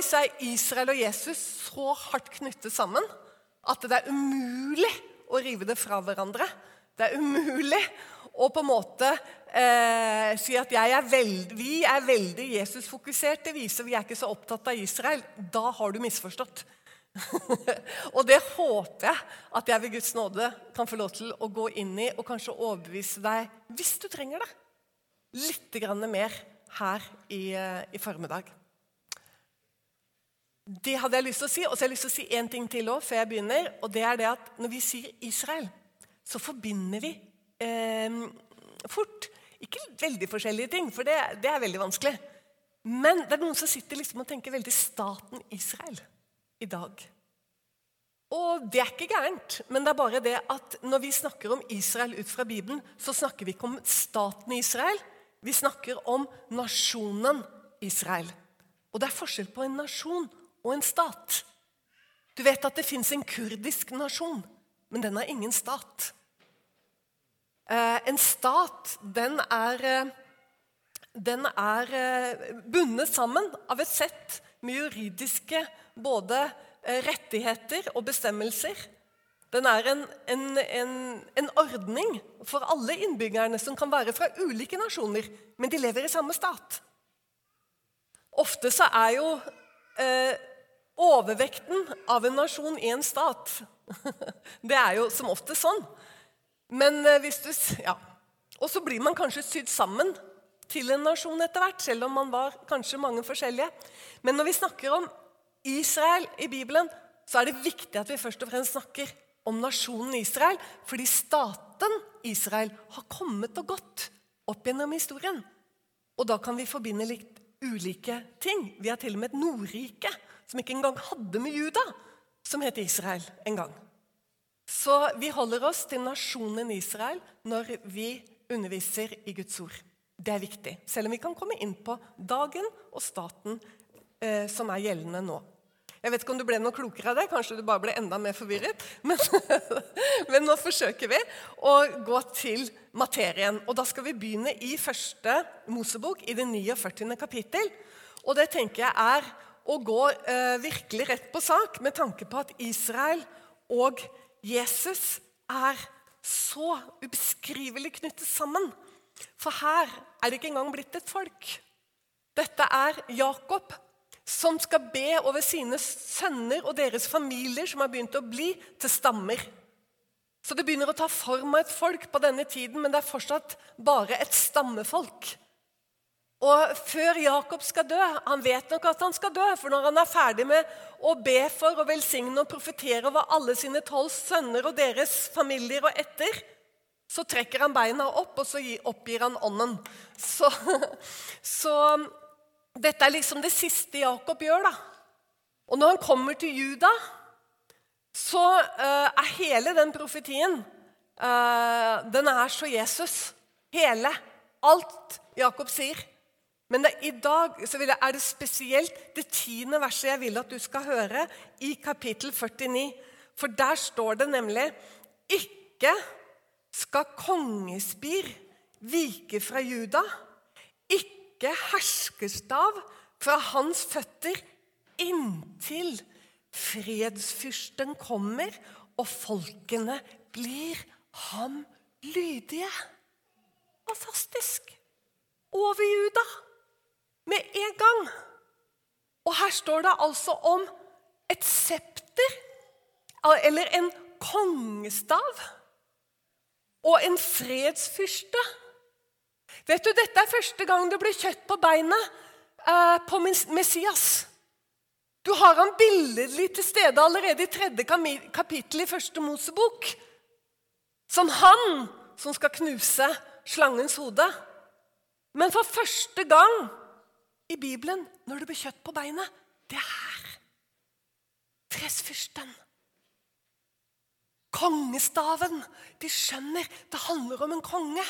meg så er Israel og Jesus så hardt knyttet sammen at det er umulig å rive det fra hverandre. Det er umulig å på en måte eh, si at er veld, vi er veldig Jesus-fokuserte. viser vi er ikke så opptatt av Israel. Da har du misforstått. og det håper jeg at jeg ved Guds nåde kan få lov til å gå inn i og kanskje overbevise deg, hvis du trenger det, litt mer her i, eh, i formiddag. Det hadde jeg lyst til å si. Og så har jeg lyst til å si én ting til også, før jeg begynner. og det er det at Når vi sier Israel, så forbinder vi eh, fort Ikke veldig forskjellige ting, for det, det, er veldig vanskelig. Men det er noen som sitter liksom og tenker veldig staten Israel i dag. Og det er ikke gærent, men det er bare det at når vi snakker om Israel ut fra Bibelen, så snakker vi ikke om staten Israel, vi snakker om nasjonen Israel. Og det er forskjell på en nasjon og en stat. Du vet at det fins en kurdisk nasjon, men den har ingen stat. Eh, en stat, den er, eh, den er eh, bundet sammen av et sett med juridiske både rettigheter og bestemmelser. Den er en, en, en, en, ordning for alle innbyggerne som kan være fra ulike nasjoner, men de lever i samme stat. Ofte så er jo eh, overvekten av en nasjon i en stat Det er jo som ofte sånn. Men eh, hvis du Ja. Og så blir man kanskje sydd sammen til en nasjon etter hvert, selv om man var kanskje mange forskjellige. Men når vi snakker om Israel i Bibelen, så er det viktig at vi først og fremst snakker om nasjonen Israel, fordi staten Israel har kommet og gått opp gjennom historien. Og da kan vi forbinde litt ulike ting. Vi har til og med et Nordrike som ikke engang hadde med Juda, som het Israel en gang. Så vi holder oss til nasjonen Israel når vi underviser i Guds ord. Det er viktig, selv om vi kan komme inn på dagen og staten eh, som er gjeldende nå. Jeg vet ikke om du ble noe klokere av det, kanskje du bare ble enda mer forvirret. Men, men, nå forsøker vi å gå til materien. Og Da skal vi begynne i første Mosebok, i det 49. kapittel. Og det tenker jeg er å gå eh, virkelig rett på sak med tanke på at Israel og Jesus er så ubeskrivelig knyttet sammen. For her er det ikke engang blitt et folk. Dette er Jakob som skal be over sine sønner og deres familier, som har begynt å bli til stammer. Så det begynner å ta form av et folk på denne tiden, men det er fortsatt bare et stammefolk. Og før Jakob skal dø Han vet nok at han skal dø, for når han er ferdig med å be for og velsigne og profetere over alle sine tolv sønner og deres familier og etter, så trekker han beina opp, og så oppgir han ånden. Så, så dette er liksom det siste Jakob gjør. da. Og når han kommer til Juda, så uh, er hele den profetien uh, Den er så Jesus. Hele. Alt Jakob sier. Men det, i dag jeg, er det spesielt det tiende verset jeg vil at du skal høre, i kapittel 49. For der står det nemlig Ikke skal kongespir vike fra Juda. Ikke herskestav fra hans føtter inntil fredsfyrsten kommer og folkene blir ham lydige. Fantastisk! Over Juda med en gang. Og her står det altså om et septer, eller en kongestav, og en fredsfyrste. Vet du, Dette er første gang det blir kjøtt på beinet eh, på Messias. Du har han billedlig til stede allerede i tredje kapittel i første Mosebok. Som han som skal knuse slangens hode. Men for første gang i Bibelen, når det blir kjøtt på beinet, det er her. Tressfyrsten. Kongestaven. De skjønner det handler om en konge.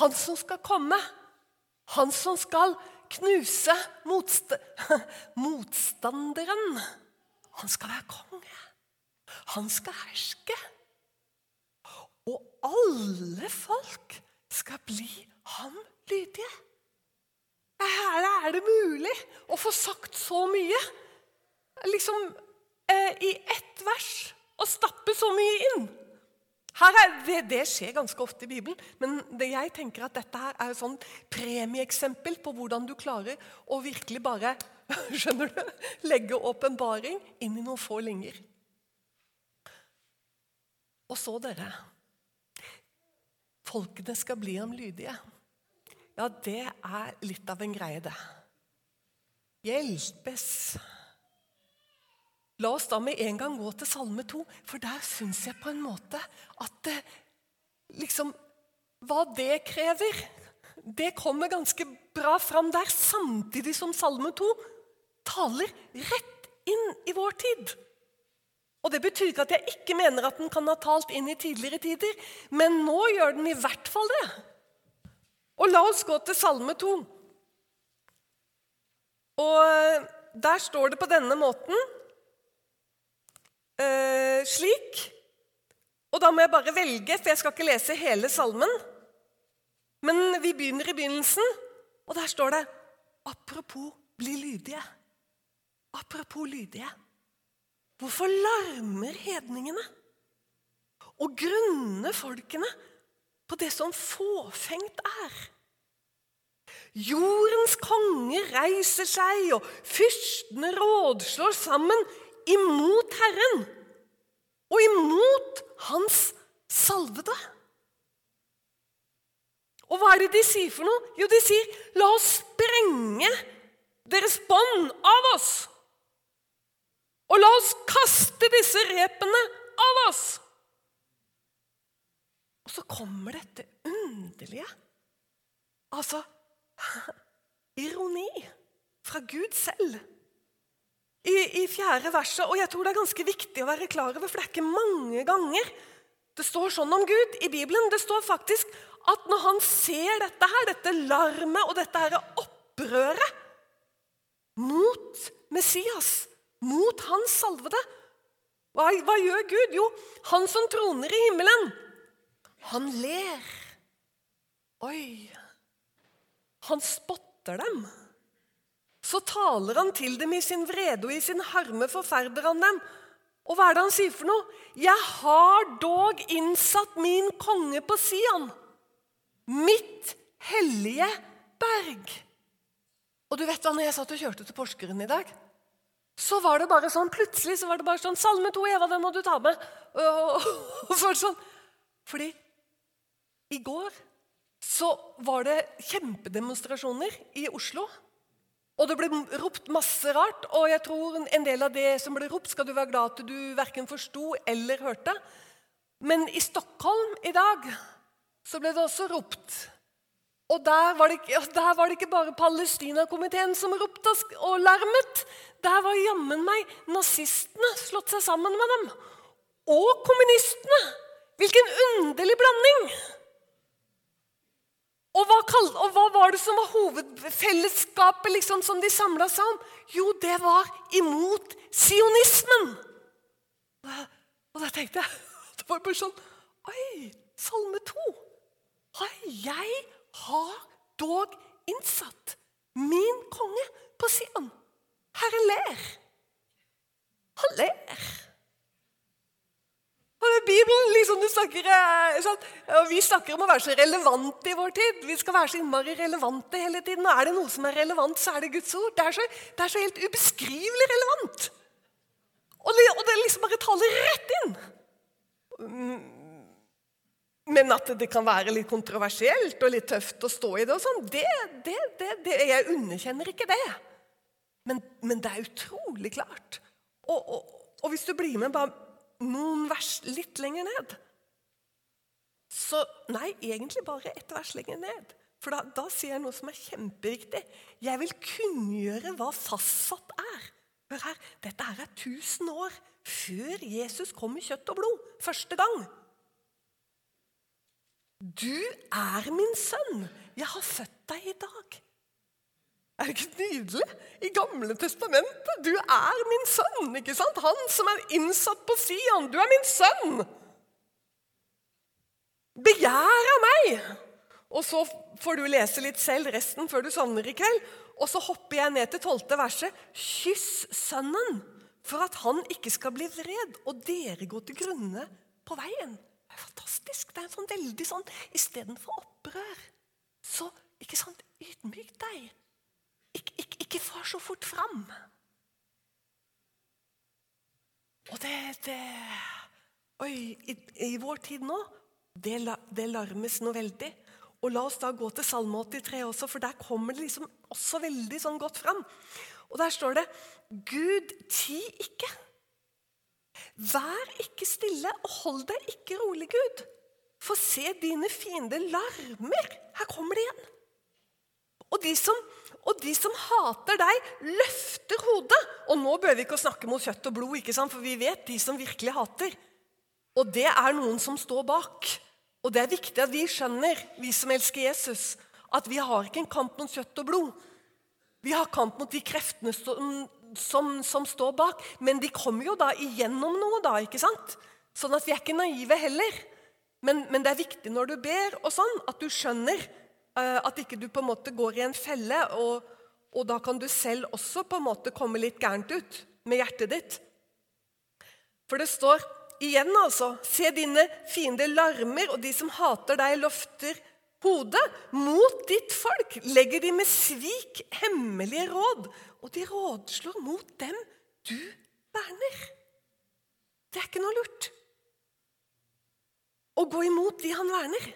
Han som skal komme. Han som skal knuse motst motstanderen. Han skal være konge. Han skal herske. Og alle folk skal bli ham lydige. Er, det mulig å få sagt så mye? Liksom eh, i ett vers og stappe så mye inn? Det, det, skjer ganske ofte i Bibelen, men jeg tenker at dette her er et sånn premieeksempel på hvordan du klarer å virkelig bare skjønner du, legge åpenbaring inn i noen få linjer. Og så, dere Folkene skal bli ham lydige. Ja, det er litt av en greie, det. Hjelpes. La oss da med en gang gå til Salme 2, for der syns jeg på en måte at det, liksom Hva det krever, det kommer ganske bra fram der, samtidig som Salme 2 taler rett inn i vår tid. Og Det betyr ikke at jeg ikke mener at den kan ha talt inn i tidligere tider, men nå gjør den i hvert fall det. Og la oss gå til Salme 2. Og Der står det på denne måten eh, slik Og da må jeg bare velge, for jeg skal ikke lese hele salmen. Men vi begynner i begynnelsen, og der står det Apropos bli lydige. Apropos lydige. Hvorfor larmer hedningene og grunner folkene på det som fåfengt er? Jordens konger reiser seg, og fyrstene rådslår sammen imot Herren og imot Hans salvede. Og hva er det de sier for noe? Jo, de sier 'la oss sprenge deres bånd av oss'. Og la oss kaste disse repene av oss. Og så kommer dette underlige Altså ironi fra Gud selv i, i, fjerde verset. Og jeg tror det er ganske viktig å være klar over, for det er ikke mange ganger det står sånn om Gud i Bibelen. Det står faktisk at når han ser dette her, dette larmet og dette her opprøret mot Messias, mot hans salvede. Hva, hva, gjør Gud? Jo, han som troner i himmelen, han ler. Oi! Han spotter dem. Så taler han til dem i sin vrede og i sin harme forferder han dem. Og hva er det han sier for noe? Jeg har dog innsatt min konge på Sian, mitt hellige berg. Og du vet hva, når jeg satt og kjørte til Porsgrunn i dag så var det bare sånn, Plutselig så var det bare sånn 'Salme 2, Eva, den må du ta med.' Og, og så sånn. Fordi i går så var det kjempedemonstrasjoner i Oslo. Og det ble ropt masse rart, og jeg tror en del av det som ble ropt, skal du være glad at du verken forsto eller hørte. Men i Stockholm i dag så ble det også ropt og der var, det, der var det ikke bare Palestinakomiteen som ropte og larmet. Der var jammen meg nazistene slått seg sammen med dem. Og kommunistene! Hvilken underlig blanding! Og hva, og hva, var det som var hovedfellesskapet liksom, som de samla seg om? Jo, det var imot sionismen! Og da tenkte jeg Det var bare sånn Oi, Salme 2. Har jeg har dog innsatt min konge på Sion. Herre ler. Han ler. Og Bibelen liksom du snakker, og Vi snakker om å være så relevante i vår tid. Vi skal være så innmari relevante hele tiden. Og er det noe som er relevant, så er det Guds ord. Det er så, det er så helt ubeskrivelig relevant. Og det, og det liksom bare taler rett inn. Men at det kan være litt kontroversielt og litt tøft å stå i det, og sånn, det, det, det, Jeg underkjenner ikke det. Men, men det er utrolig klart. Og, og, og, hvis du blir med bare noen vers litt lenger ned Så Nei, egentlig bare ett vers lenger ned. For da, da sier jeg noe som er kjempeviktig. Jeg vil kunngjøre hva fastsatt er. Hør her, Dette her er 1000 år før Jesus kom i kjøtt og blod første gang. Du er min sønn. Jeg har født deg i dag. Er det ikke nydelig? I Gamle testamentet. Du er min sønn. ikke sant? Han som er innsatt på Sian. Du er min sønn. Begjær av meg. Og så får du lese litt selv resten før du sovner i kveld. Og så hopper jeg ned til tolvte verset. Kyss sønnen for at han ikke skal bli vred, og dere går til grunne på veien. Det er fantastisk. Det er en sånn veldig sånn Istedenfor opprør, så ikke sant, ydmyk deg. Ik ikke, ikke far så fort fram. Og det, det Oi, i, i, vår tid nå, det, det larmes noe veldig. Og La oss da gå til Salme 83 også, for der kommer det liksom også veldig sånn godt fram. Og Der står det Gud, ti ikke. Vær ikke stille og hold deg ikke rolig, Gud. For se, dine fiender larmer. Her kommer det igjen. Og de, som, og de som hater deg, løfter hodet. Og nå bør vi ikke snakke mot kjøtt og blod, ikke sant? for vi vet de som virkelig hater. Og det er noen som står bak. Og det er viktig at vi skjønner, vi som elsker Jesus, at vi har ikke en kamp mot kjøtt og blod. Vi har kamp mot de kreftene som, som, som står bak. Men de kommer jo da igjennom noe, da, ikke sant? Sånn at vi er ikke naive heller. Men, men, det er viktig når du ber, og sånn, at du skjønner at ikke du på en måte går i en felle. Og, og, da kan du selv også på en måte komme litt gærent ut med hjertet ditt. For det står igjen, altså Se dine fiender larmer, og de som hater deg, løfter hodet. Mot ditt folk legger de med svik hemmelige råd, og de rådslår mot dem du verner. Det er ikke noe lurt å gå imot de han verner.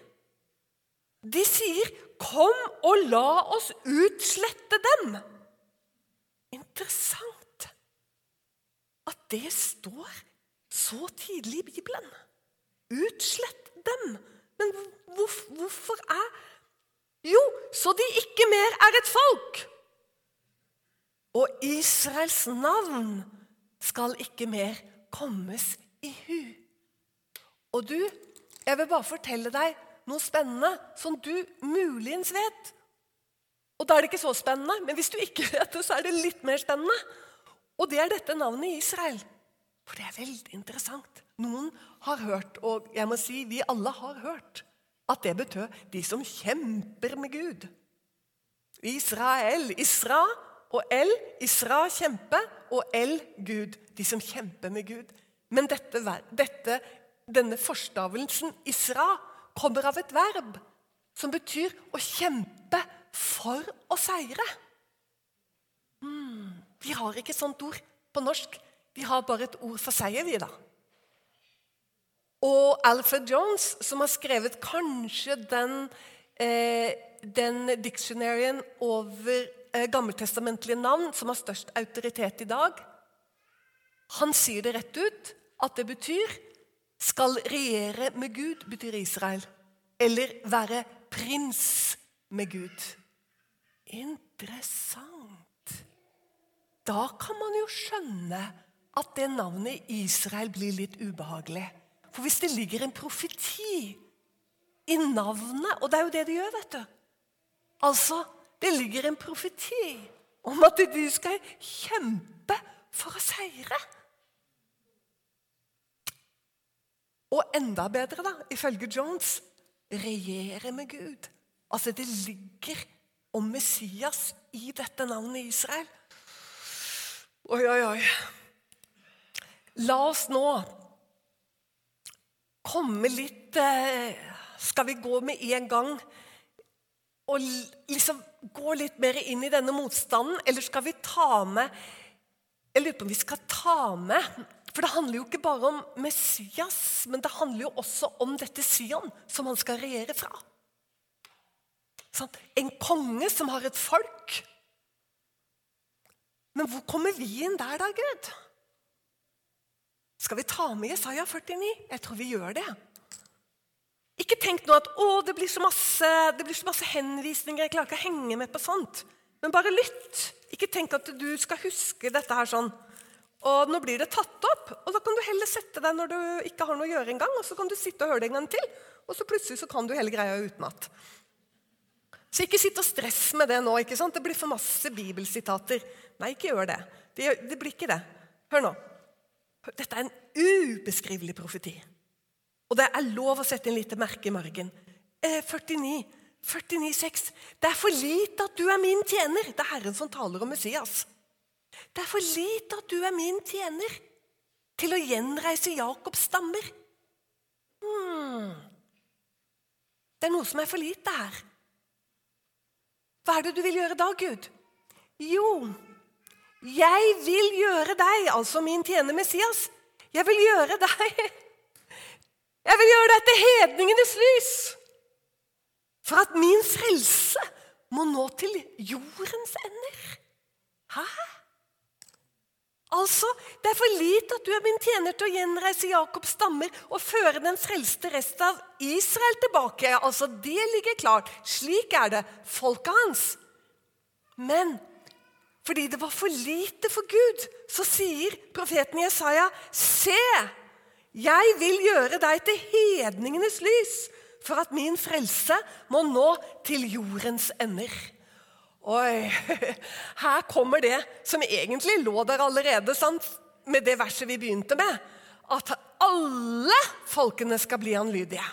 De sier, 'Kom og la oss utslette dem'. Interessant at det står så tidlig i Bibelen. Utslett dem. Men hvorfor er Jo, så de ikke mer er et folk. Og Israels navn skal ikke mer kommes i hu. Og du, jeg vil bare fortelle deg noe spennende som du muligens vet. Og da er det ikke så spennende, men hvis du ikke vet det, så er det litt mer spennende. Og det er dette navnet Israel. For det er veldig interessant. Noen har hørt, og jeg må si vi alle har hørt, at det betød 'de som kjemper med Gud'. Israel, Isra og El, Isra kjempe, og El Gud. De som kjemper med Gud. Men dette, dette denne forstavelsen Isra kommer av et verb som betyr å kjempe for å seire. Mm. vi har ikke et sånt ord på norsk. Vi har bare et ord for seier, vi, da. Og Alfred Jones, som har skrevet kanskje den, eh, den dictionaryen over eh, gammeltestamentlige navn som har størst autoritet i dag, han sier det rett ut at det betyr skal regjere med Gud, betyr Israel. Eller være prins med Gud. Interessant. Da kan man jo skjønne at det navnet Israel blir litt ubehagelig. For hvis det ligger en profeti i navnet Og det er jo det det gjør, vet du. Altså, det ligger en profeti om at de skal kjempe for å seire. Og enda bedre, da, ifølge Jones regjere med Gud. Altså, det ligger om Messias i dette navnet Israel. Oi, oi, oi. La oss nå komme litt eh, Skal vi gå med en gang og liksom gå litt mer inn i denne motstanden, eller skal vi ta med Jeg lurer på om vi skal ta med for det handler jo ikke bare om Messias, men det handler jo også om dette Sion, som han skal regjere fra. En konge som har et folk. Men hvor kommer vi inn der, da, Gud? Skal vi ta med Jesaja 49? Jeg tror vi gjør det. Ikke tenk nå at å, det blir, masse, det blir så masse henvisninger, jeg klarer ikke å henge med på sånt. Men bare lytt. Ikke tenk at du skal huske dette her sånn. Og nå blir det tatt opp, og da kan du heller sette deg når du ikke har noe å gjøre engang, og så kan du sitte og høre det en gang til, og så plutselig så kan du hele greia utenat. Så ikke sitt og stress med det nå. ikke sant? Det blir for masse bibelsitater. Nei, ikke gjør det. Det, det blir ikke det. Hør nå. Dette er en ubeskrivelig profeti. Og det er lov å sette inn lite merke i margen. Eh, 49. 49,6. Det er for lite at du er min tjener. Det er Herren som taler om Messias. Det er for lite at du er min tjener til å gjenreise Jakobs stammer. Hmm. Det er noe som er for lite her. Hva er det du vil gjøre da, Gud? Jo, jeg vil gjøre deg, altså min tjener Messias, jeg vil gjøre deg Jeg vil gjøre deg til hedningenes lys. For at min frelse må nå til jordens ender. Hæ? Altså, Det er for lite at du er min tjener til å gjenreise Jakobs stammer og føre den frelste resten av Israel tilbake. Altså, Det ligger klart. Slik er det. Folket hans. Men fordi det var for lite for Gud, så sier profeten Jesaja, Se, jeg vil gjøre deg til hedningenes lys, for at min frelse må nå til jordens ender. Oi, her kommer det som egentlig lå der allerede, sant? med det verset vi begynte med. At alle folkene skal bli anlydige.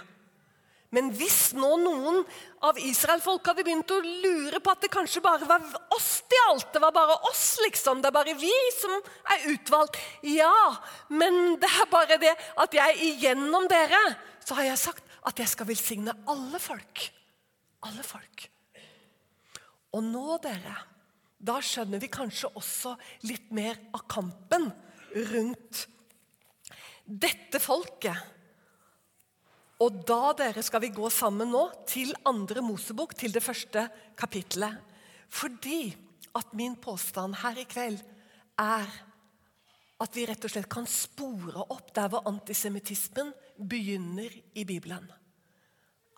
Men hvis nå noen av Israel-folk hadde begynt å lure på at det kanskje bare var oss det gjaldt, det var bare oss, liksom, det er bare vi som er utvalgt Ja, men det er bare det at jeg igjennom dere så har jeg sagt at jeg skal velsigne alle folk. Alle folk. Og nå, dere, da skjønner vi kanskje også litt mer av kampen rundt dette folket og da dere skal vi gå sammen nå til andre Mosebok, til det første kapittelet. Fordi at min påstand her i kveld er at vi rett og slett kan spore opp der hvor antisemittismen begynner i Bibelen.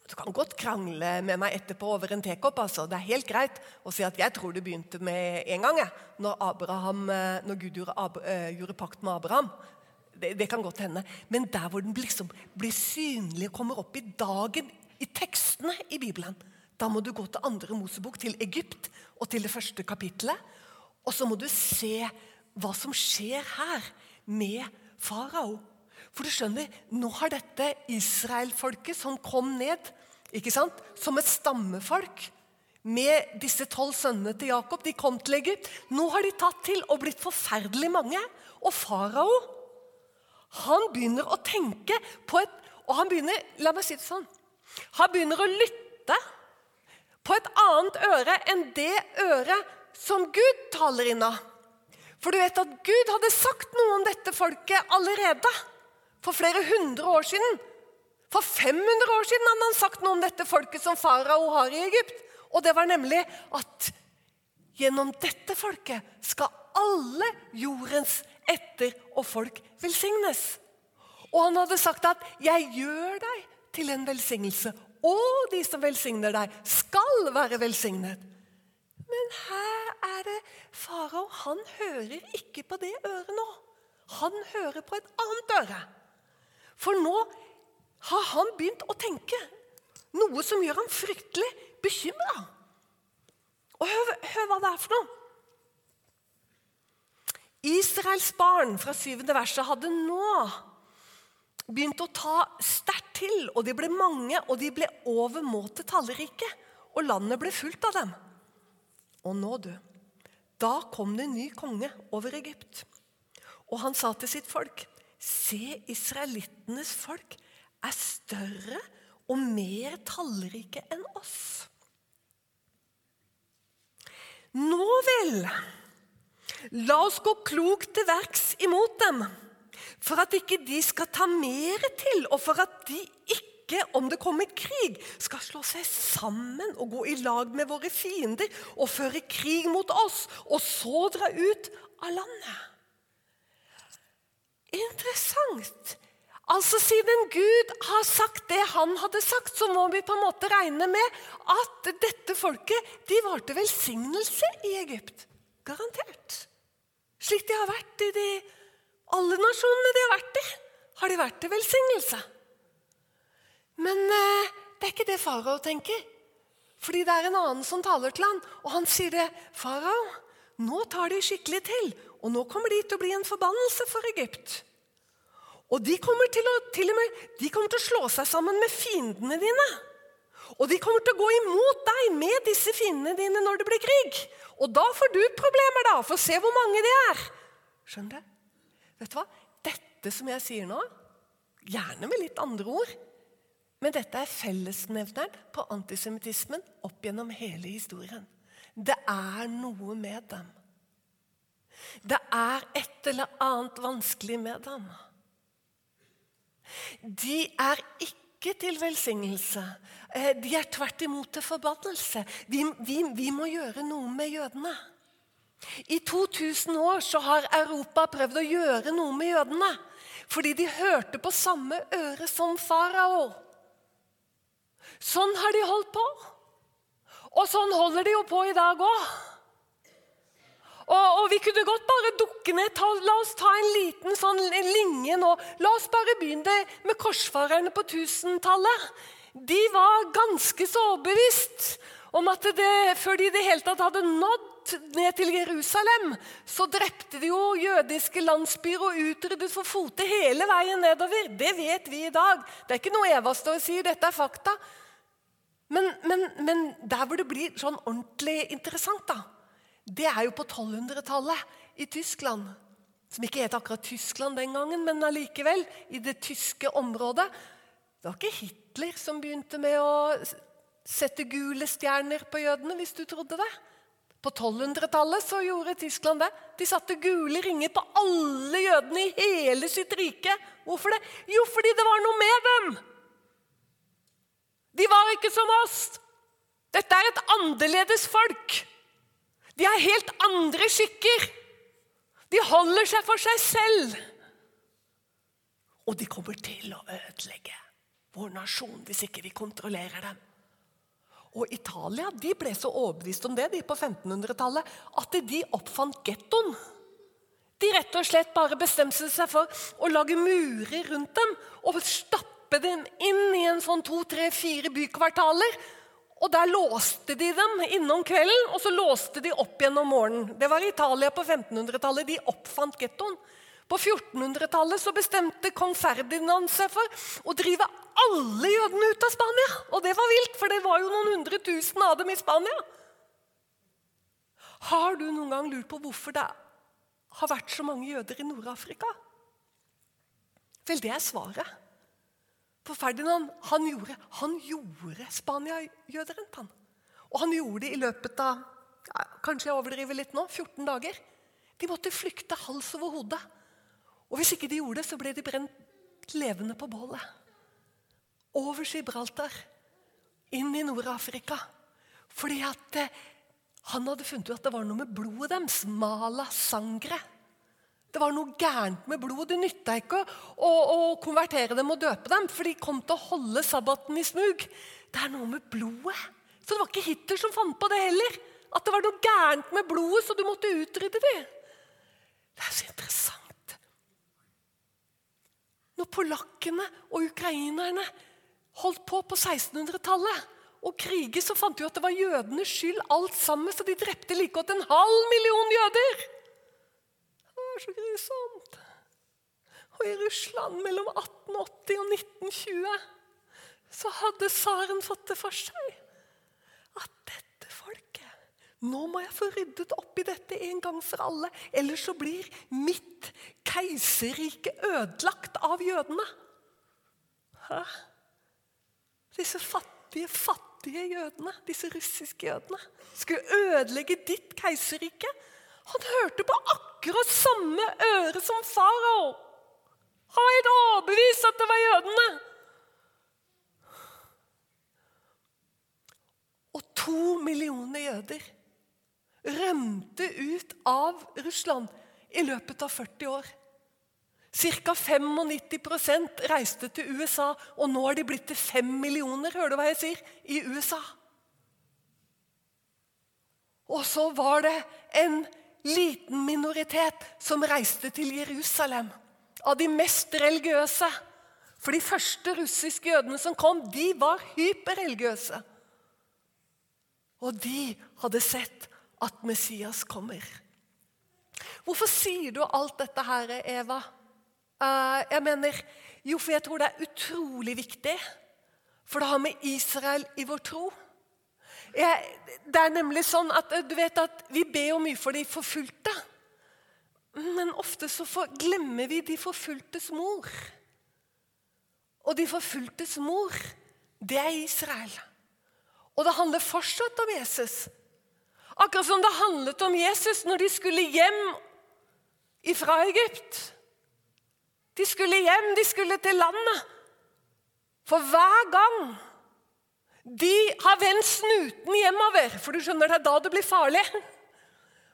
Du kan godt krangle med meg etterpå over en tekopp. Altså. Det er helt greit å si at jeg tror det begynte med en gang. Når, Abraham, eh, når Gud gjorde, Ab gjorde pakt med Abraham, det, det, kan godt hende. Men der hvor den liksom blir synlig og kommer opp i dagen i tekstene i Bibelen, da må du gå til andre Mosebok, til Egypt og til det første kapittelet. Og så må du se hva som skjer her med farao. For du skjønner, nå har dette israelfolket som kom ned ikke sant? som et stammefolk med disse tolv sønnene til Jakob, de kom til Egypt. Nå har de tatt til og blitt forferdelig mange. Og farao han begynner å tenke på et Og han begynner la meg si det sånn, han begynner å lytte på et annet øre enn det øret som Gud taler inn av. For du vet at Gud hadde sagt noe om dette folket allerede. For flere hundre år siden. For 500 år siden hadde han sagt noe om dette folket som farao har i Egypt. Og det var nemlig at gjennom dette folket skal alle jordens etter og folk velsignes. Og han hadde sagt at 'jeg gjør deg til en velsignelse', og de som velsigner deg, skal være velsignet. Men her er det farao. Han hører ikke på det øret nå. Han hører på et annet øre. For nå har han begynt å tenke noe som gjør ham fryktelig bekymra. Og hør, hør hva det er for noe. Israels barn fra syvende verset hadde nå begynt å ta sterkt til, og de ble mange, og de ble overmåte tallrike. Og landet ble fullt av dem. Og nå, du, da kom det en ny konge over Egypt. Og han sa til sitt folk, se, israelittenes folk er større og mer tallrike enn oss. Nå vel, La oss gå klokt til verks imot dem, for at ikke de skal ta mer til, og for at de ikke, om det kommer krig, skal slå seg sammen og gå i lag med våre fiender og føre krig mot oss, og så dra ut av landet. Interessant. Altså Siden Gud har sagt det han hadde sagt, så må vi på en måte regne med at dette folket de var til velsignelse i Egypt. Garantert. Slik de har vært i de, alle nasjonene de har vært i, har de vært til velsignelse. Men eh, det er ikke det farao tenker. Fordi det er en annen som taler til han, og han sier det. 'Farao, nå tar de skikkelig til, og nå kommer de til å bli en forbannelse for Egypt.' Og de kommer til å, til og med, de kommer til å slå seg sammen med fiendene dine. Og de kommer til å gå imot deg med disse fiendene dine når det blir krig. Og da får du problemer, da. For se hvor mange de er. Skjønner du? Vet du hva? Dette som jeg sier nå, gjerne med litt andre ord, men dette er fellesnevneren på antisemittismen opp gjennom hele historien. Det er noe med dem. Det er et eller annet vanskelig med dem. De er ikke til velsignelse. Eh, de er tvert imot til forbannelse. Vi, vi, vi må gjøre noe med jødene. I 2000 år så har Europa prøvd å gjøre noe med jødene. Fordi de hørte på samme øre som farao. Sånn har de holdt på. Og sånn holder de jo på i dag òg. Og, og, vi kunne godt bare dukke ned. Ta, la oss ta en liten sånn linje nå. La oss bare begynne med korsfarerne på 1000-tallet. De var ganske så overbevist om at det, før de i det hele tatt hadde nådd ned til Jerusalem, så drepte de jo jødiske landsbyer og utryddet for fote hele veien nedover. Det vet vi i dag. Det er ikke noe Eva står og sier, dette er fakta. Men, men, men der hvor det blir sånn ordentlig interessant, da, det er jo på 1200-tallet i Tyskland. Som ikke het akkurat Tyskland den gangen, men allikevel i det tyske området. Det var ikke Hitler som begynte med å sette gule stjerner på jødene, hvis du trodde det. På 1200-tallet så gjorde Tyskland det. De satte gule ringer på alle jødene i hele sitt rike. Hvorfor det? Jo, fordi det var noe med dem! De var ikke som oss. Dette er et annerledes folk. De har helt andre skikker. De holder seg for seg selv. Og de kommer til å ødelegge vår nasjon hvis ikke vi kontrollerer dem. Og Italia de ble så overbevist om det de på 1500-tallet at de oppfant gettoen. De rett og slett bare bestemte seg for å lage murer rundt dem og stappe dem inn i en sånn to, tre, fire bykvartaler og Der låste de dem innom kvelden, og så låste de opp igjen om morgenen. Det var Italia på 1500-tallet. De oppfant gettoen. På 1400-tallet så bestemte kong Ferdinand seg for å drive alle jødene ut av Spania. Og det var vilt, for det var jo noen hundre tusen av dem i Spania. Har du noen gang lurt på hvorfor det har vært så mange jøder i Nord-Afrika? Vel, det er svaret. For Ferdinand han gjorde, han gjorde Spania-jøderen. han. Og han gjorde det i løpet av kanskje jeg overdriver litt nå, 14 dager. De måtte flykte hals over hode. Og hvis ikke de gjorde det, så ble de brent levende på bålet. Over Gibraltar, inn i Nord-Afrika. Fordi at eh, han hadde funnet ut at det var noe med blodet deres. Mala sangre. Det var noe gærent med blod. Det nytta ikke å, å, konvertere dem og døpe dem, for de kom til å holde sabbaten i smug. Det er noe med blodet. Så det var ikke Hitler som fant på det heller. At det var noe gærent med blodet, så du måtte utrydde det. Det er så interessant. Når polakkene og ukrainerne holdt på på 1600-tallet og kriget, så fant de at det var jødenes skyld alt sammen, så de drepte like godt en halv million jøder er så grusomt. Og i Russland mellom 1880 og 1920 så hadde tsaren fått det for seg at dette folket Nå må jeg få ryddet opp i dette en gang for alle, ellers så blir mitt keiserrike ødelagt av jødene. Hæ? Disse fattige, fattige jødene, disse russiske jødene, skulle ødelegge ditt keiserrike. Han hørte på akkurat samme øre som farao. Han var helt overbevist at det var jødene. Og to millioner jøder rømte ut av Russland i løpet av 40 år. Ca. 95% reiste til USA, og nå er de blitt til 5 millioner hører du hva jeg sier, i USA. Og så var det en liten minoritet som reiste til Jerusalem. Av de mest religiøse. For de første russiske jødene som kom, de var hyperreligiøse. Og de hadde sett at Messias kommer. Hvorfor sier du alt dette her, Eva? Uh, jeg mener, Jo, for jeg tror det er utrolig viktig For det har med Israel i vår tro. Jeg, det er nemlig sånn at du vet at vi ber jo mye for de forfulgte. Men ofte så for, glemmer vi de forfulgtes mor. Og de forfulgtes mor, det er Israel. Og det handler fortsatt om Jesus. Akkurat som det handlet om Jesus når de skulle hjem fra Egypt. De skulle hjem, de skulle til landet. For hver gang de har vendt snuten hjemover For du skjønner, det er da det blir farlig.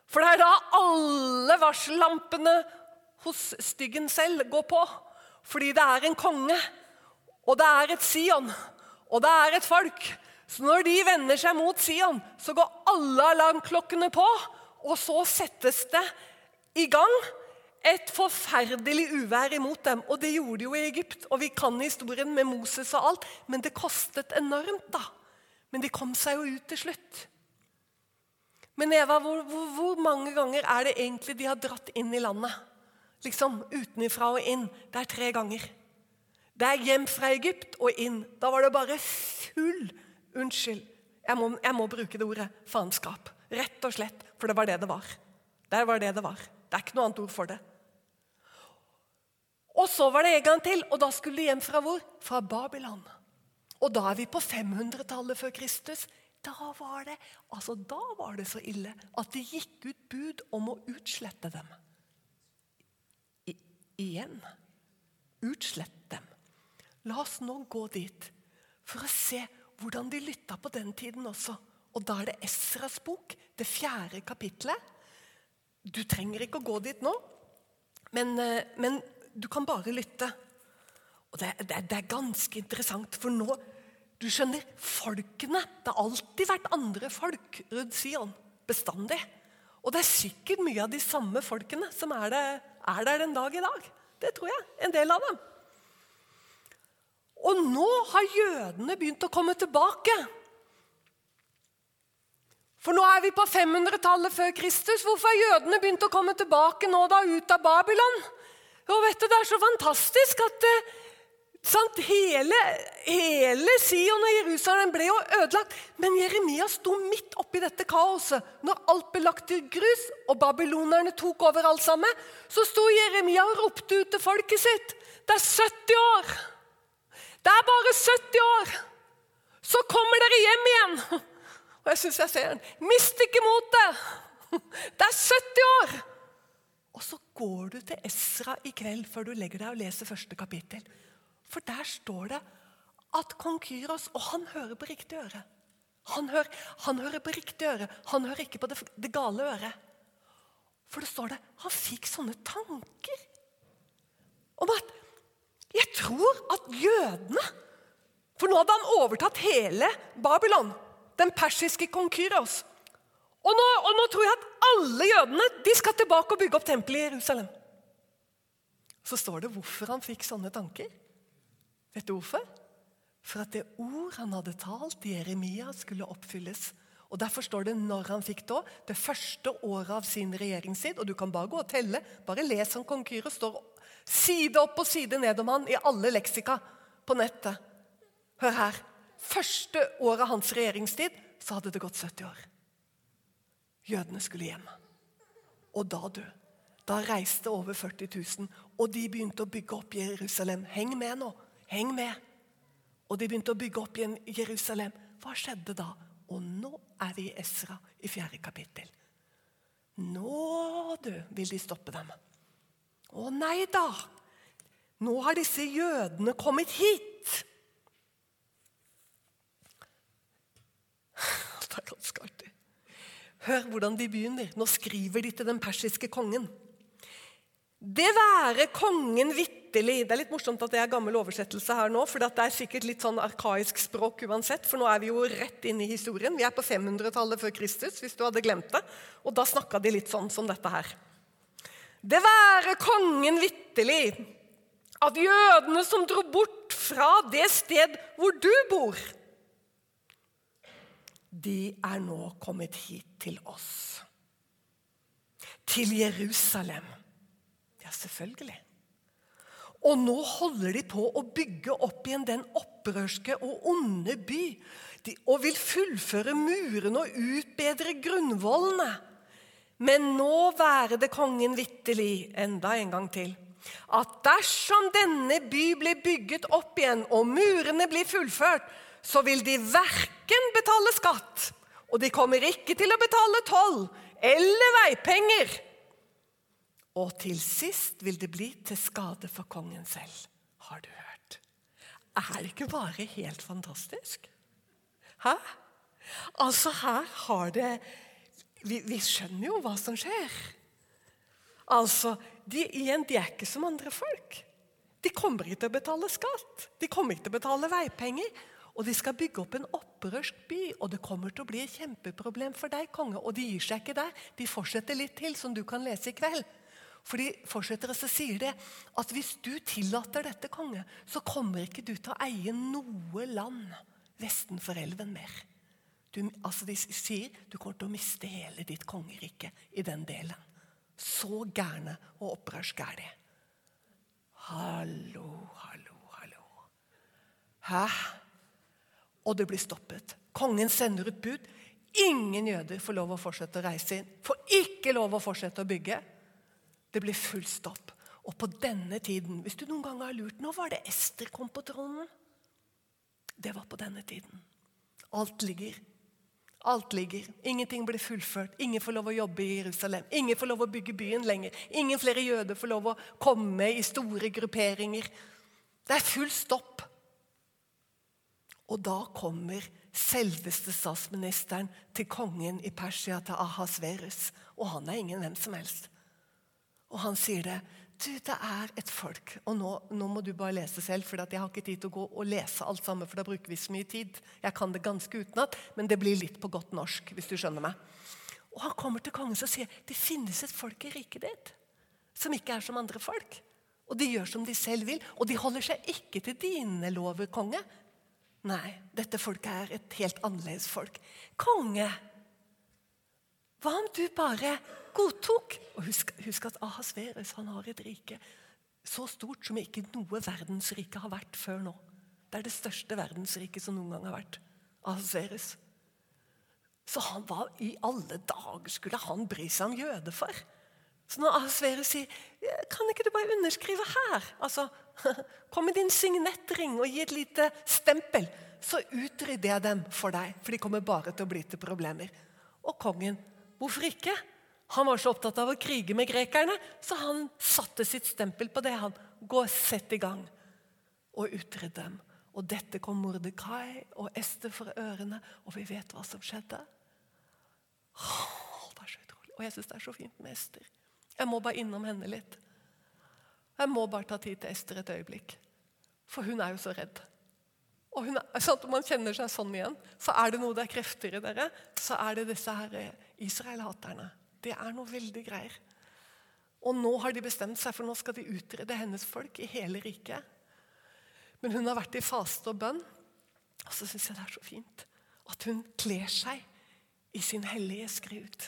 For det er da alle varsellampene hos styggen selv går på. Fordi det er en konge, og det er et Sion, og det er et folk. Så når de vender seg mot Sion, så går alle alarmklokkene på. Og så settes det i gang et forferdelig uvær imot dem. Og det gjorde de jo i Egypt. Og vi kan historien med Moses og alt. Men det kostet enormt, da. Men de kom seg jo ut til slutt. Men Eva, hvor, hvor, hvor mange ganger er det egentlig de har dratt inn i landet? Liksom utenifra og inn. Det er tre ganger. Det er hjem fra Egypt og inn. Da var det bare full Unnskyld, jeg må, jeg må bruke det ordet faenskap. Rett og slett. For det var det det var. Det var det det var. Det er ikke noe annet ord for det. Og så var det en gang til, og da skulle de hjem fra hvor? Fra Babylon. Og da er vi på 500-tallet før Kristus. Da var, det, altså da var det så ille at det gikk ut bud om å utslette dem. I, igjen. Utslett dem. La oss nå gå dit for å se hvordan de lytta på den tiden også. Og da er det Esras bok, det fjerde kapitlet. Du trenger ikke å gå dit nå, men, eh, men du kan bare lytte. Og det, det, det, er ganske interessant, for nå Du skjønner, folkene Det har alltid vært andre folk rundt Sion. Bestandig. Og det er sikkert mye av de samme folkene som er, det, er der den dag i dag. Det tror jeg. En del av dem. Og nå har jødene begynt å komme tilbake. For nå er vi på 500-tallet før Kristus. Hvorfor har jødene begynt å komme tilbake nå da ut av Babylon? Og vet du, Det er så fantastisk at eh, sant, hele, hele Sion og Jerusalem ble jo ødelagt. Men Jeremia sto midt oppi dette kaoset. Når alt ble lagt til grus og babylonerne tok over alt sammen, så sto Jeremia og ropte ut til folket sitt. Det er 70 år! Det er bare 70 år! Så kommer dere hjem igjen! Og jeg syns jeg ser den. Mist ikke motet! Det er 70 år! Og så går du til Esra i kveld før du legger deg og leser første kapittel. For der står det at kong Kyros Og han hører på riktig øre. Han hører, han hører på riktig øre. Han hører ikke på det, det gale øret. For det står det han fikk sånne tanker om at Jeg tror at jødene For nå hadde han overtatt hele Babylon. Den persiske kong Kyros. Og nå, og nå, tror jeg at alle jødene de skal tilbake og bygge opp tempelet i Jerusalem. Så står det hvorfor han fikk sånne tanker. Vet du hvorfor? For at det ord han hadde talt i Jeremia, skulle oppfylles. Og Derfor står det når han fikk det Det første året av sin regjeringstid. Og du kan bare gå og telle. Bare les om kong Kyros. står side opp og side ned om han i alle leksika på nettet. Hør her. Første året av hans regjeringstid så hadde det gått 70 år. Jødene skulle hjem. Og da, du, da reiste over 40 000, og de begynte å bygge opp Jerusalem. Heng med nå. Heng med. Og de begynte å bygge opp igjen Jerusalem. Hva skjedde da? Og nå er vi i Esra i fjerde kapittel. Nå, du, vil de stoppe dem. Å nei da! Nå har disse jødene kommet hit. Det er ganske artig. Hør hvordan de begynner. Nå skriver de til den persiske kongen. Det være kongen vitterlig Det er litt morsomt at det er gammel oversettelse her nå, for det er sikkert litt sånn arkaisk språk uansett, for nå er vi jo rett inne i historien. Vi er på 500-tallet før Kristus, hvis du hadde glemt det. Og da snakka de litt sånn som dette her. Det være kongen vitterlig at jødene som dro bort fra det sted hvor du bor de er nå kommet hit til oss. Til Jerusalem. Ja, selvfølgelig. Og nå holder de på å bygge opp igjen den opprørske og onde by. De, og vil fullføre murene og utbedre grunnvollene. Men nå være det kongen vitterlig, enda en gang til, at dersom denne by blir bygget opp igjen og murene blir fullført, så vil de verken betale skatt, og de kommer ikke til å betale toll eller veipenger. Og til sist vil det bli til skade for kongen selv. Har du hørt? Er det ikke bare helt fantastisk? Hæ? Altså, her har det vi, vi, skjønner jo hva som skjer. Altså, de, igjen, de er ikke som andre folk. De kommer ikke til å betale skatt. De kommer ikke til å betale veipenger. Og de skal bygge opp en opprørsk by, og det kommer til å bli et kjempeproblem for deg, konge. Og de gir seg ikke der. De fortsetter litt til, som du kan lese i kveld. For de fortsetter og så sier det at hvis du tillater dette, konge, så kommer ikke du til å eie noe land vestenfor elven mer. Du, altså De sier du kommer til å miste hele ditt kongerike i den delen. Så gærne og opprørske er de. Hallo, hallo, hallo. Hæ? Og det blir stoppet. Kongen sender ut bud. Ingen jøder får lov å fortsette å reise inn. Får ikke lov å fortsette å bygge. Det blir full stopp. Og på denne tiden Hvis du noen gang har lurt Nå var det Ester kom på tronen. Det var på denne tiden. Alt ligger. Alt ligger. Ingenting blir fullført. Ingen får lov å jobbe i Jerusalem. Ingen får lov å bygge byen lenger. Ingen flere jøder får lov å komme i store grupperinger. Det er full stopp. Og da kommer selveste statsministeren til kongen i Persia, til Ahasverus. Og han er ingen hvem som helst. Og han sier det. Du, det er et folk Og nå, nå må du bare lese selv, for jeg har ikke tid til å gå og lese alt sammen, for da bruker vi så mye tid. Jeg kan det ganske utenat, men det blir litt på godt norsk, hvis du skjønner meg. Og han kommer til kongen og sier det finnes et folk i riket ditt som ikke er som andre folk. Og de gjør som de selv vil, og de holder seg ikke til dine lover, konge. Nei, dette folket er et helt annerledes folk. Konge, hva om du bare godtok. Og husk, husk at Ahasverus han har et rike så stort som ikke noe verdensrike har vært før nå. Det er det største verdensriket som noen gang har vært. Ahasverus. Så han var i alle dager skulle han bry seg om jøder for? Så når Ahasverus sier kan ikke du bare underskrive her? Altså, Kom med din signettring og gi et lite stempel, så utrydder jeg dem for deg. For de kommer bare til å bli til problemer. Og kongen, hvorfor ikke? Han var så opptatt av å krige med grekerne, så han satte sitt stempel på det. han. Gå, sett i gang og utrydde dem. Og dette kom Mordekai og Ester for ørene, og vi vet hva som skjedde. Oh, det er så utrolig. Og jeg syns det er så fint med Ester. Jeg må bare innom henne litt. Jeg må bare ta tid til Ester et øyeblikk. For hun er jo så redd. Og hun er, sånn man kjenner seg sånn igjen, så er det noe det er krefter i dere. Så er det disse her eh, Israel-haterne. Det er noe veldig greier. Og nå har de bestemt seg, for nå skal de utrede hennes folk i hele riket. Men hun har vært i faste og bønn. Og så syns jeg det er så fint at hun kler seg i sin hellige skrud.